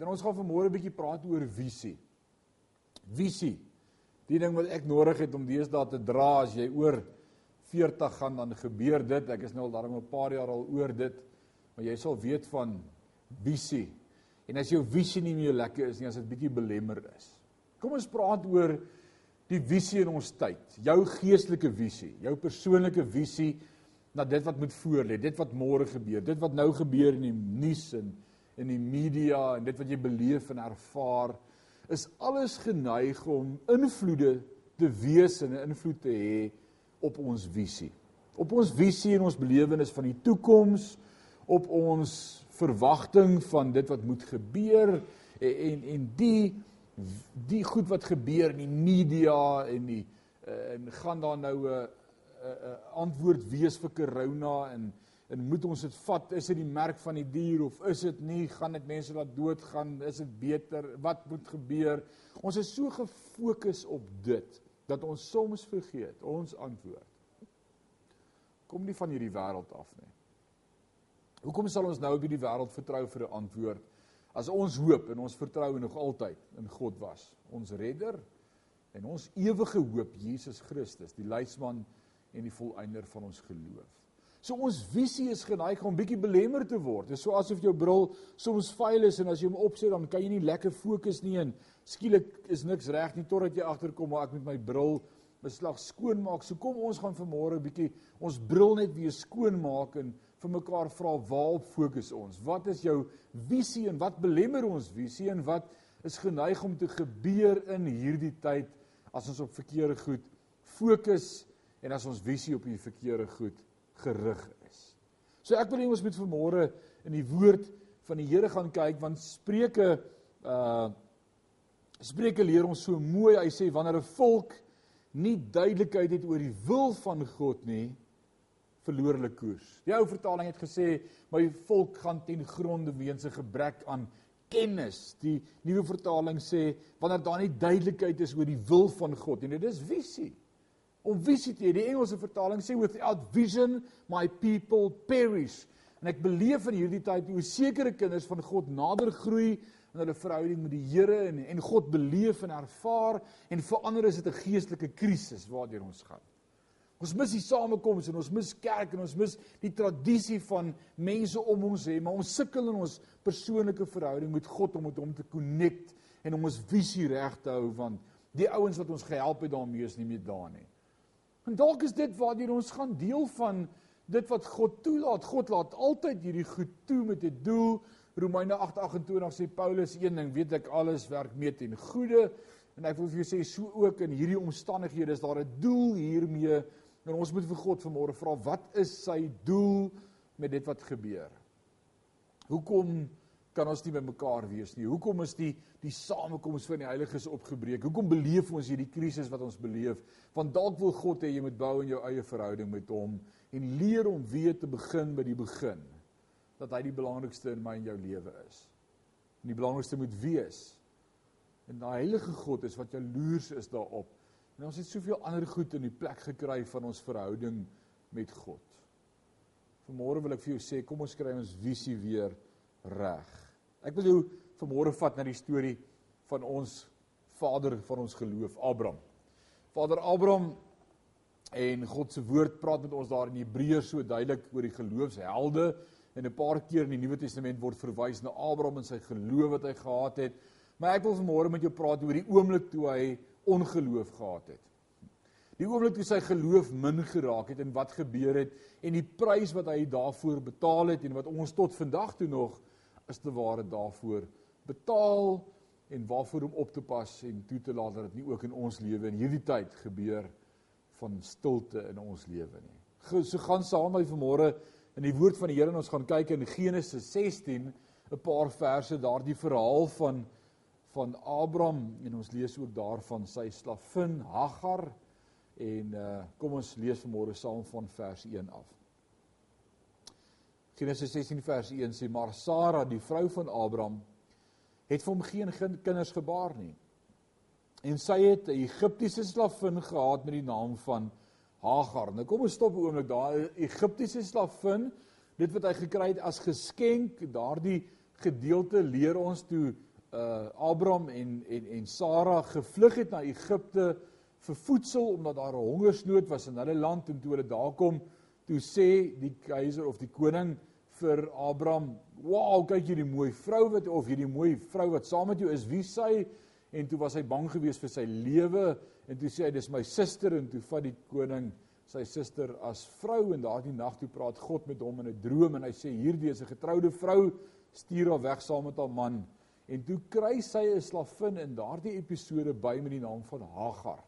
Dan ons gaan vanmôre 'n bietjie praat oor visie. Visie. Die ding wat ek nodig het om deesdae te dra as jy oor 40 gaan dan gebeur dit. Ek is nou al daarom 'n paar jaar al oor dit, maar jy sal weet van visie. En as jou visie nie meer lekker is nie, as dit bietjie belemmer is. Kom ons praat oor die visie in ons tyd. Jou geestelike visie, jou persoonlike visie na dit wat moet voorlê, dit wat môre gebeur, dit wat nou gebeur in die nuus en in die media en dit wat jy beleef en ervaar, is alles geneig om invloede te wees en 'n invloed te hê op ons visie. Op ons visie en ons belewenis van die toekoms, op ons verwagting van dit wat moet gebeur en en, en die die goed wat gebeur in die media en die eh, en gaan daar nou 'n 'n antwoord wees vir corona en en moet ons dit vat? Is dit die merk van die dier of is dit nie? Gaan dit mense laat doodgaan? Is dit beter? Wat moet gebeur? Ons is so gefokus op dit dat ons soms vergeet ons antwoord. Kom nie van hierdie wêreld af nie. Hoekom sal ons nou op hierdie wêreld vertrou vir 'n antwoord as ons hoop en ons vertroue nog altyd in God was, ons redder en ons ewige hoop Jesus Christus, die leidsman en die volëinder van ons geloof. So ons visie is geneig om bietjie belemmer te word. Dit is so asof jou bril soms vuil is en as jy hom opsit dan kan jy nie lekker fokus nie en skielik is niks reg nie totdat jy agterkom maar ek moet my bril beslag skoon maak. So kom ons gaan vanmôre bietjie ons bril net weer skoon maak en vir mekaar vra waarop fokus ons? Wat is jou visie en wat belemmer ons visie en wat is geneig om te gebeur in hierdie tyd as ons op verkeerde goed fokus en as ons visie op die verkeerde goed gerig is. So ek wil hê ons moet vanmôre in die woord van die Here gaan kyk want Spreuke uh Spreuke leer ons so mooi. Hy sê wanneer 'n volk nie duidelikheid het oor die wil van God nie, verloor hulle koers. Die ou vertaling het gesê my volk gaan ten gronde weens 'n gebrek aan kennis. Die nuwe vertaling sê wanneer daar nie duidelikheid is oor die wil van God nie. Dit is visie om visie te hê. Die Engelse vertaling sê without vision my people perish. En ek beleef in hierdie tyd hoe sekere kinders van God nader groei in hulle verhouding met die Here en en God beleef en ervaar en verander is dit 'n geestelike krisis waardeur ons gaan. Ons mis die samekoms en ons mis kerk en ons mis die tradisie van mense om ons hê, maar ons sukkel in ons persoonlike verhouding met God om met hom te connect en om ons visie reg te hou want die ouens wat ons gehelp het daarmee is nie meer daar nie. En dalk is dit waardeur ons gaan deel van dit wat God toelaat. God laat altyd hierdie goed toe met 'n doel. Romeine 8:28 sê Paulus een ding, weet ek alles werk mee ten goeie. En ek wil vir jou sê so ook in hierdie omstandighede is daar 'n doel hiermee. En ons moet vir God vanmôre vra, wat is sy doel met dit wat gebeur? Hoekom kan ons nie by mekaar wees nie. Hoekom is die die samekoms van die heiliges opgebreek? Hoekom beleef ons hierdie krisis wat ons beleef? Want dalk wil God hê jy moet bou in jou eie verhouding met hom en leer om weer te begin by die begin. Dat hy die belangrikste in my en jou lewe is. En die belangrikste moet wees. En daai heilige God is wat jaloers is daarop. En ons het soveel ander goed in die plek gekry van ons verhouding met God. Vanmôre wil ek vir jou sê, kom ons kry ons visie weer reg. Ek wil jou vanmôre vat na die storie van ons vader van ons geloof, Abraham. Vader Abraham en God se woord praat met ons daar in Hebreërs so duidelik oor die geloofshelde en 'n paar keer in die Nuwe Testament word verwys na Abraham en sy geloof wat hy gehad het. Maar ek wil vanmôre met jou praat oor die oomblik toe hy ongeloof gehad het. Die oomblik toe sy geloof min geraak het en wat gebeur het en die prys wat hy daarvoor betaal het en wat ons tot vandag toe nog is te ware daarvoor betaal en waarvoor om op te pas en toe te laat dat dit nie ook in ons lewe in hierdie tyd gebeur van stilte in ons lewe nie. So gaan saam met vanmôre in die woord van die Here en ons gaan kyk in Genesis 16 'n paar verse daardie verhaal van van Abraham en ons lees ook daarvan sy slavin Hagar en uh, kom ons lees vanmôre saam van vers 1 af. Genesis 16 vers 1 sê maar Sara die vrou van Abraham het vir hom geen kinders gebaar nie. En sy het 'n Egiptiese slavin gehad met die naam van Hagar. Nou kom ons stop 'n oomblik daar. 'n Egiptiese slavin, dit wat hy gekry het as geskenk, daardie gedeelte leer ons toe uh Abraham en en en Sara gevlug het na Egipte vir voedsel omdat daar 'n hongersnood was in hulle land en toe hulle daar kom, toe sê die keiser of die koning vir Abraham, "Wow, kyk hierdie mooi vrou wat of hierdie mooi vrou wat saam met jou is, wie sy?" En toe was hy bang geweest vir sy lewe en toe sê hy, "Dis my suster" en toe vat die koning sy suster as vrou en daardie nag toe praat God met hom in 'n droom en hy sê hierdie is 'n getroude vrou stuur haar weg saam met haar man en toe kry sy 'n slavin in daardie episode by met die naam van Hagar.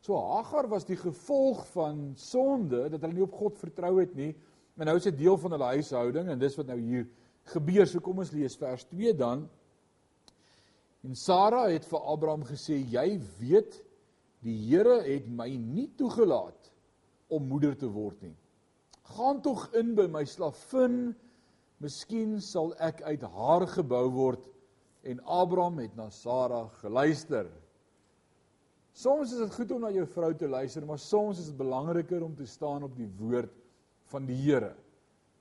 So Hagar was die gevolg van sonde dat hulle nie op God vertrou het nie. En nou is dit deel van hulle huishouding en dis wat nou hier gebeur. So kom ons lees vers 2 dan. En Sara het vir Abraham gesê: "Jy weet, die Here het my nie toegelaat om moeder te word nie. Gaan tog in by my slavin, miskien sal ek uit haar gebou word en Abraham het na Sara geluister. Soms is dit goed om na jou vrou te luister, maar soms is dit belangriker om te staan op die woord van die Here.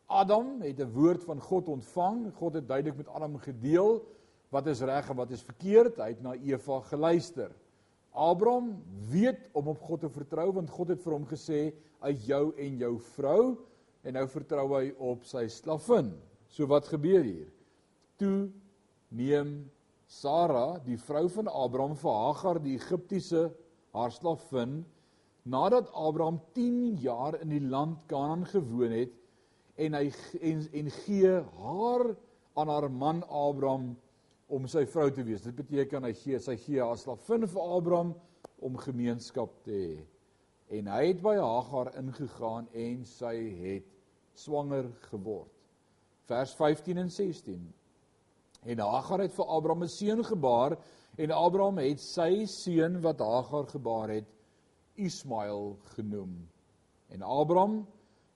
Adam het 'n woord van God ontvang. God het duidelik met Adam gedeel wat is reg en wat is verkeerd. Hy het na Eva geluister. Abraham weet om op God te vertrou want God het vir hom gesê uit jou en jou vrou en nou vertrou hy op sy slavin. So wat gebeur hier? Toe neem Sara, die vrou van Abraham vir Hagar die Egiptiese haar slavin nadat Abraham 10 jaar in die land Kanaan gewoon het en hy en, en gee haar aan haar man Abraham om sy vrou te wees. Dit beteken hy gee sy gee as slavin vir Abraham om gemeenskap te hê. En hy het by Hagar ingegaan en sy het swanger geword. Vers 15 en 16. En Hagar het vir Abraham 'n seun gebaar en Abraham het sy seun wat Hagar gebaar het Ismael genoem. En Abraham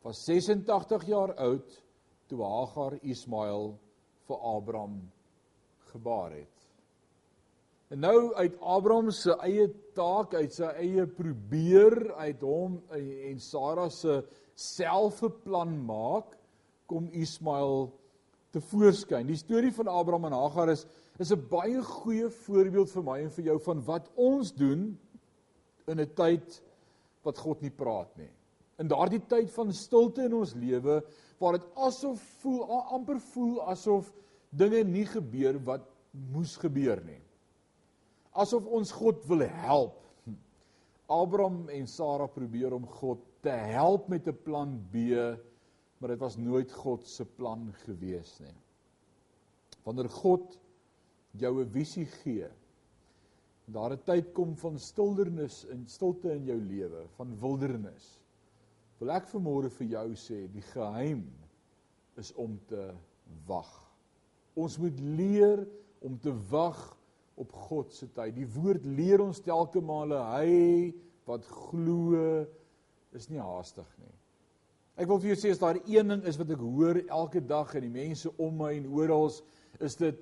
was 86 jaar oud toe Hagar Ismael vir Abraham gebaar het. En nou uit Abraham se eie taak, uit sy eie probeer uit hom en Sara se selfbeplan maak, kom Ismael te voorskyn. Die storie van Abraham en Hagar is is 'n baie goeie voorbeeld vir my en vir jou van wat ons doen in 'n tyd wat God nie praat nie. In daardie tyd van stilte in ons lewe waar dit asof voel amper voel asof dinge nie gebeur wat moes gebeur nie. Asof ons God wil help. Abraham en Sara probeer om God te help met 'n plan B, maar dit was nooit God se plan gewees nie. Wanneer God jou 'n visie gee, daar 'n tyd kom van stildernis en stilte in jou lewe, van wildernis. Wil ek vanmôre vir jou sê, die geheim is om te wag. Ons moet leer om te wag op God se tyd. Die woord leer ons telke male hy wat glo is nie haastig nie. Ek wil vir jou sê as daar een ding is wat ek hoor elke dag en die mense om my en oral is dit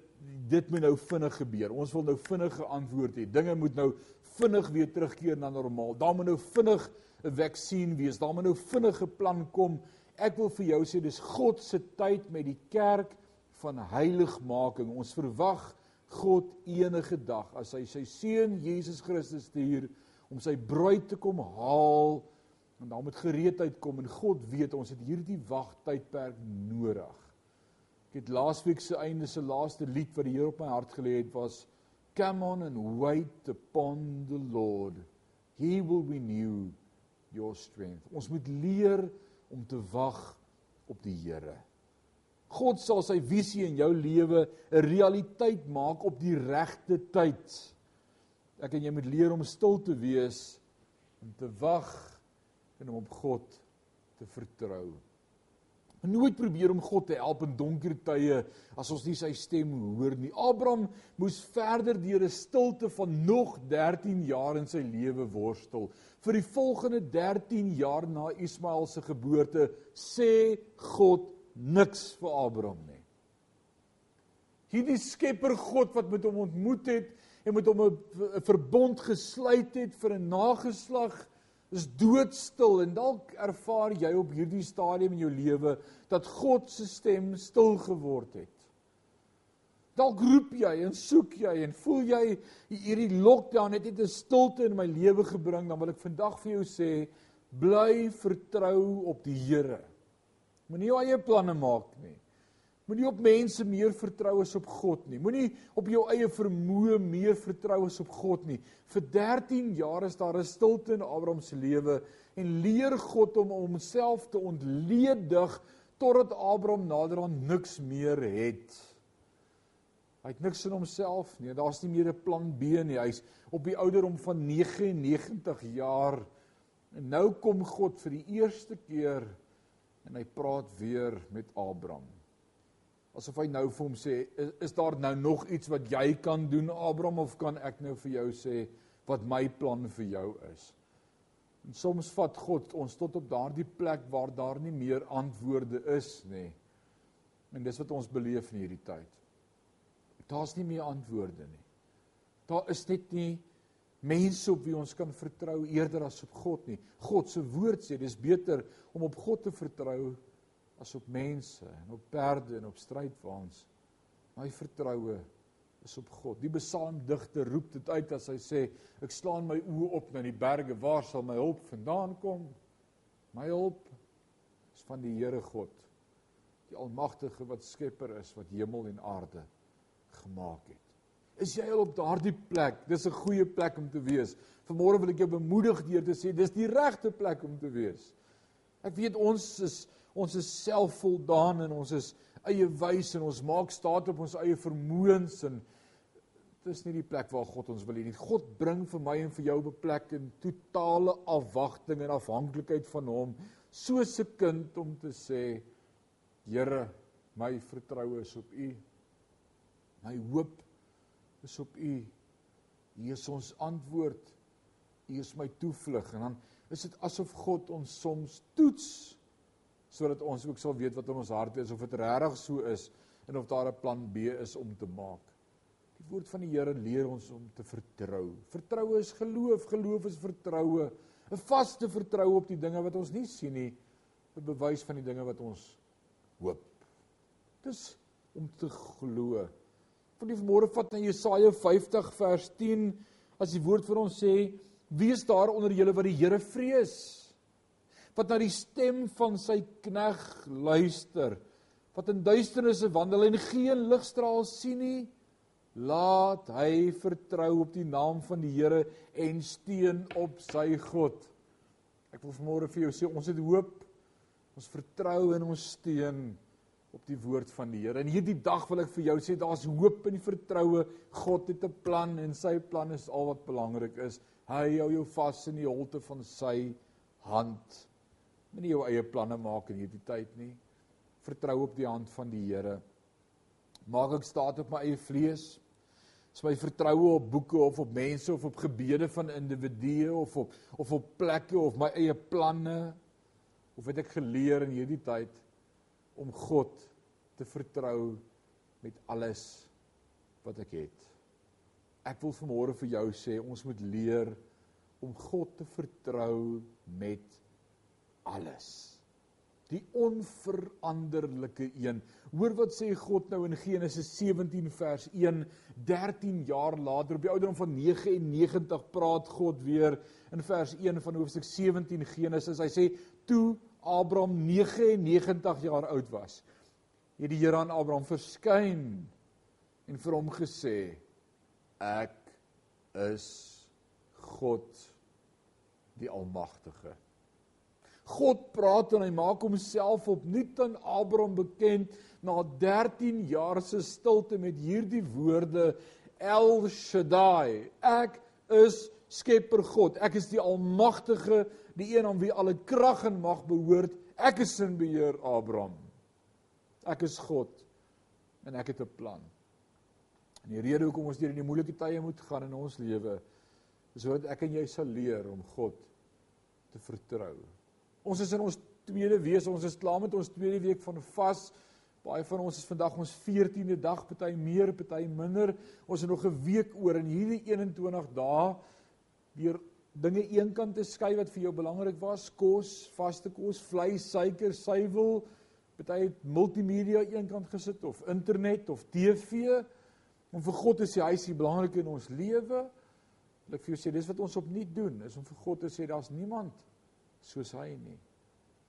dit moet nou vinnig gebeur. Ons wil nou vinnige antwoord hê. Dinge moet nou vinnig weer terugkeer na normaal. Daar moet nou vinnig 'n vaksin wees. Daar moet nou vinnige plan kom. Ek wil vir jou sê dis God se tyd met die kerk van heiligmaking. Ons verwag God enige dag as hy sy seun Jesus Christus stuur om sy bruid te kom haal en dan moet gereedheid kom en God weet ons het hierdie wagtydperk nodig. Ek het laasweek se einde se laaste lied wat die Here op my hart gelê het was Come on and wait upon the Lord. He will renew your strength. Ons moet leer om te wag op die Here. God sal sy visie in jou lewe 'n realiteit maak op die regte tyd. Ek en jy moet leer om stil te wees om te wag en om op God te vertrou. Nooit probeer om God te help in donker tye as ons nie sy stem hoor nie. Abraham moes verder deur 'n stilte van nog 13 jaar in sy lewe worstel. Vir die volgende 13 jaar na Ismael se geboorte sê God niks vir Abraham nie. Hierdie Skepper God wat met hom ontmoet het en met hom 'n verbond gesluit het vir 'n nageslag is doodstil en dalk ervaar jy op hierdie stadium in jou lewe dat God se stem stil geword het. Dalk roep jy en soek jy en voel jy hierdie lockdown het net 'n stilte in my lewe gebring, dan wil ek vandag vir jou sê, bly vertrou op die Here. Moenie jou eie planne maak nie. Moenie op mense meer vertrou as op God nie. Moenie op jou eie vermoë meer vertrou as op God nie. Vir 13 jaar is daar 'n stilte in Abraham se lewe en leer God om homself te ontledig totdat Abraham naderhand niks meer het. Hy het niks in homself nie. Daar's nie meer 'n plan B nie. Hy's op die ouderdom van 99 jaar. En nou kom God vir die eerste keer en hy praat weer met Abraham. Asof hy nou vir hom sê, is, is daar nou nog iets wat jy kan doen Abraham of kan ek nou vir jou sê wat my plan vir jou is? En soms vat God ons tot op daardie plek waar daar nie meer antwoorde is nie. En dis wat ons beleef in hierdie tyd. Daar's nie meer antwoorde nie. Daar is net nie mense op wie ons kan vertrou eerder as op God nie. God se woord sê dis beter om op God te vertrou as op mense en op perde en op strydwaans. My vertroue is op God. Die psalmdigter roep dit uit as hy sê ek slaan my oë op na die berge, waar sal my hulp vandaan kom? My hulp is van die Here God, die almagtige wat skepper is wat hemel en aarde gemaak het. Is jy al op daardie plek? Dis 'n goeie plek om te wees. Vanmôre wil ek jou bemoedig deur te sê dis die regte plek om te wees. Ek weet ons is ons is selfvoldaan en ons is eie wys en ons maak staat op ons eie vermoëns en dis nie die plek waar God ons wil hê nie. God bring vir my en vir jou 'n plek in totale afwagting en afhanklikheid van hom, soos 'n kind om te sê Here, my vertroue is op U. My hoop is op U. U is ons antwoord. U is my toevlug en dan is dit asof God ons soms toets sodat ons ook sal weet wat in ons harte is of dit regtig so is en of daar 'n plan B is om te maak. Die woord van die Here leer ons om te vertrou. Vertroue is geloof, geloof is vertroue, 'n vaste vertroue op die dinge wat ons nie sien nie, 'n bewys van die dinge wat ons hoop. Dis om te glo van die vanmôre vat na Jesaja 50 vers 10 as die woord vir ons sê wie is daar onder julle wat die Here vrees wat na die stem van sy knegg luister wat in duisternisse wandel en geen ligstraal sien nie laat hy vertrou op die naam van die Here en steun op sy God ek wil vanmôre vir jou sê ons het hoop ons vertrou en ons steun op die woord van die Here. En hierdie dag wil ek vir jou sê daar's hoop en vertroue. God het 'n plan en sy plan is al wat belangrik is. Hy hou jou vas in die holte van sy hand. Moenie jou eie planne maak in hierdie tyd nie. Vertrou op die hand van die Here. Maak ek staat op my eie vlees? Is my vertroue op boeke of op mense of op gebede van individue of op of op plekke of my eie planne? Of het ek geleer in hierdie tyd om God te vertrou met alles wat ek het. Ek wil vanmôre vir jou sê ons moet leer om God te vertrou met alles. Die onveranderlike een. Hoor wat sê God nou in Genesis 17 vers 1, 13 jaar later op die ouderdom van 99 praat God weer in vers 1 van hoofstuk 17 Genesis. Hy sê toe Abraham 99 jaar oud was, het die Here aan Abraham verskyn en vir hom gesê: Ek is God die Almagtige. God praat en hy maak homself opnuut aan Abraham bekend na 13 jaar se stilte met hierdie woorde El Shaddai. Ek is Skepper God. Ek is die Almagtige die een aan wie alle krag en mag behoort. Ek is in beheer, Abraham. Ek is God en ek het 'n plan. En die rede hoekom ons deur die moeilike tye moet gaan in ons lewe is sodat ek en jy sal leer om God te vertrou. Ons is in ons tweede week, ons is klaar met ons tweede week van vas. Baie van ons is vandag ons 14de dag, party meer, party minder. Ons het nog 'n week oor in hierdie 21 dae deur dinge eenkant te skei wat vir jou belangrik was, kos, vaste kos, vleis, suiker, suiwel, party het multimedia eenkant gesit of internet of TV Om vir God te sê hy is die belangrike in ons lewe. Ek vir jou sê dis wat ons opnuut doen, is om vir God te sê daar's niemand soos hy nie.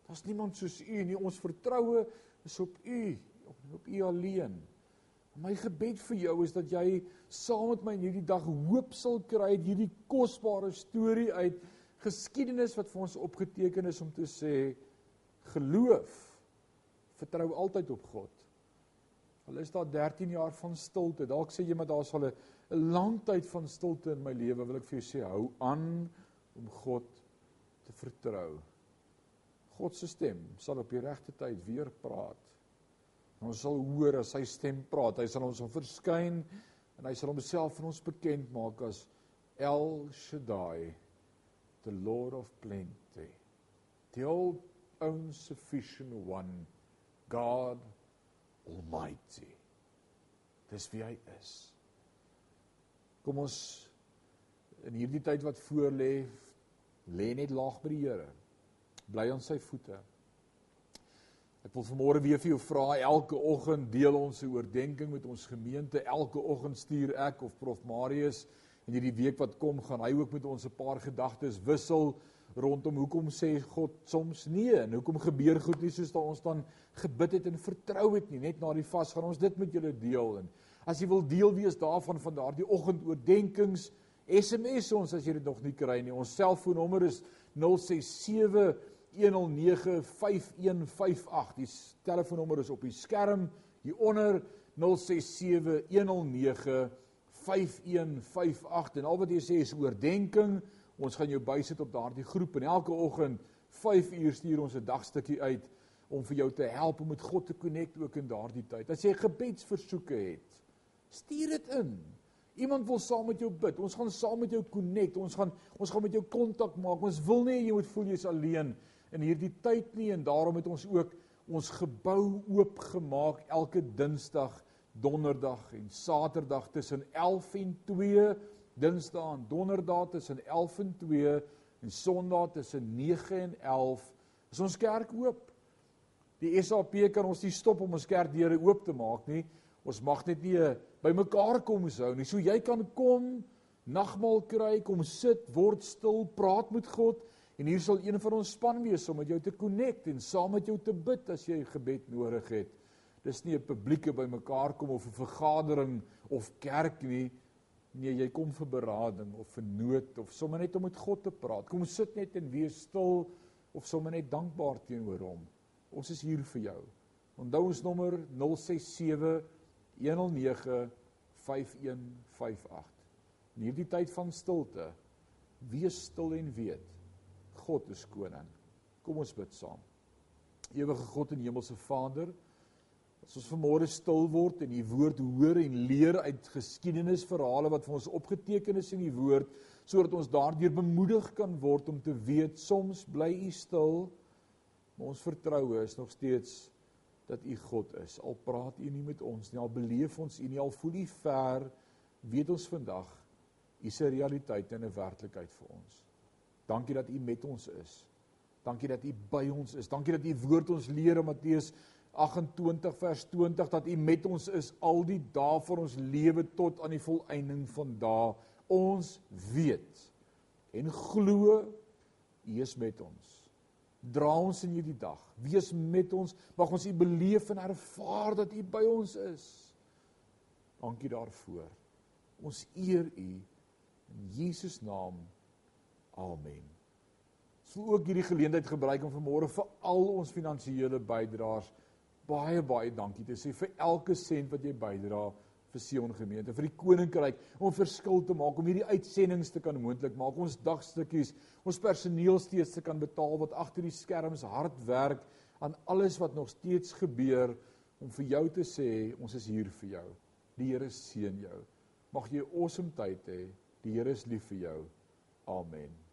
Daar's niemand soos u nie. Ons vertroue is op u, op, op u alleen. My gebed vir jou is dat jy saam met my in hierdie dag hoop sal kry uit hierdie kosbare storie uit geskiedenis wat vir ons opgeteken is om te sê geloof vertrou altyd op God. Al is daar 13 jaar van stilte, dalk sê jy maar daar's al 'n lang tyd van stilte in my lewe, wil ek vir jou sê hou aan om God te vertrou. God se stem sal op die regte tyd weer praat. Ons sal hoor as sy stem praat. Hy sal ons verskyn en hy sal homself aan ons bekend maak as El Shaddai, the Lord of plenty. The all own sufficient one, God Almighty. Dis wie hy is. Kom ons in hierdie tyd wat voor lê, net laag by die Here. Bly aan sy voete. Ek wil vanmôre weer vir jou vra, elke oggend deel ons 'n oordeenking met ons gemeente. Elke oggend stuur ek of Prof Marius en hierdie week wat kom, gaan hy ook met ons 'n paar gedagtes wissel rondom hoekom sê God soms nee en hoekom gebeur goed nie soos ons dan gebid het en vertrou het nie net na die vas gaan ons dit met julle deel en as jy wil deel wees daarvan van daardie oggendoordenkings SMS ons as jy dit nog nie kry nie ons selfoonnommer is 067 1095158 die telefoonnommer is op die skerm hier onder 067 1095158 en al wat jy sê is oordenking Ons gaan jou bysit op daardie groep en elke oggend 5 uur stuur ons 'n dagstukkie uit om vir jou te help om met God te connect ook in daardie tyd. As jy gebedsversoeke het, stuur dit in. Iemand wil saam met jou bid. Ons gaan saam met jou connect. Ons gaan ons gaan met jou kontak maak. Ons wil nie jy moet voel jy's alleen in hierdie tyd nie en daarom het ons ook ons gebou oopgemaak elke Dinsdag, Donderdag en Saterdag tussen 11 en 2 Dinsdae en Donderdae tussen 11 en 2 en Sondae tussen 9 en 11 is ons kerk oop. Die SAP kan ons nie stop om ons kerkdeure oop te maak nie. Ons mag net nie eh, by mekaar kom sou nie. So jy kan kom, nagmaal kry, kom sit, word stil, praat met God en hier sal een van ons span wees om met jou te connect en saam met jou te bid as jy gebed nodig het. Dis nie 'n publieke bymekaar kom of 'n vergadering of kerk nie. Nee, jy kom vir berading of vir nood of sommer net om met God te praat. Kom sit net en wees stil of sommer net dankbaar teenoor hom. Ons is hier vir jou. Onthou ons nommer 067 109 5158. In hierdie tyd van stilte, wees stil en weet God is koning. Kom ons bid saam. Ewige God en hemelse Vader, As ons vanmôre stil word en die woord hoor en leer uit geskiedenisverhale wat vir ons opgeteken is in die woord, sodat ons daardeur bemoedig kan word om te weet soms bly u stil, maar ons vertroue is nog steeds dat u God is. Al praat u nie met ons nie, al beleef ons u nie, al voel u ver, weet ons vandag u se realiteit en 'n werklikheid vir ons. Dankie dat u met ons is. Dankie dat u by ons is. Dankie dat u woord ons leer in Matteus 28 vers 20 dat U met ons is al die dae van ons lewe tot aan die volëinding van dae. Ons weet en glo U is met ons. Dra ons in hierdie dag. Wees met ons. Mag ons U beleef en ervaar dat U by ons is. Dankie daarvoor. Ons eer U in Jesus naam. Amen. Sou ook hierdie geleentheid gebruik om vanmôre vir al ons finansiële bydraers baie baie dankie te sê vir elke sent wat jy bydra vir Sion gemeente, vir die koninkryk om verskil te maak, om hierdie uitsendings te kan moontlik maak, ons dagstukkies, ons personeel steeds te kan betaal wat agter die skerms hard werk aan alles wat nog steeds gebeur om vir jou te sê ons is hier vir jou. Die Here seën jou. Mag jy 'n awesome tyd hê. Die Here is lief vir jou. Amen.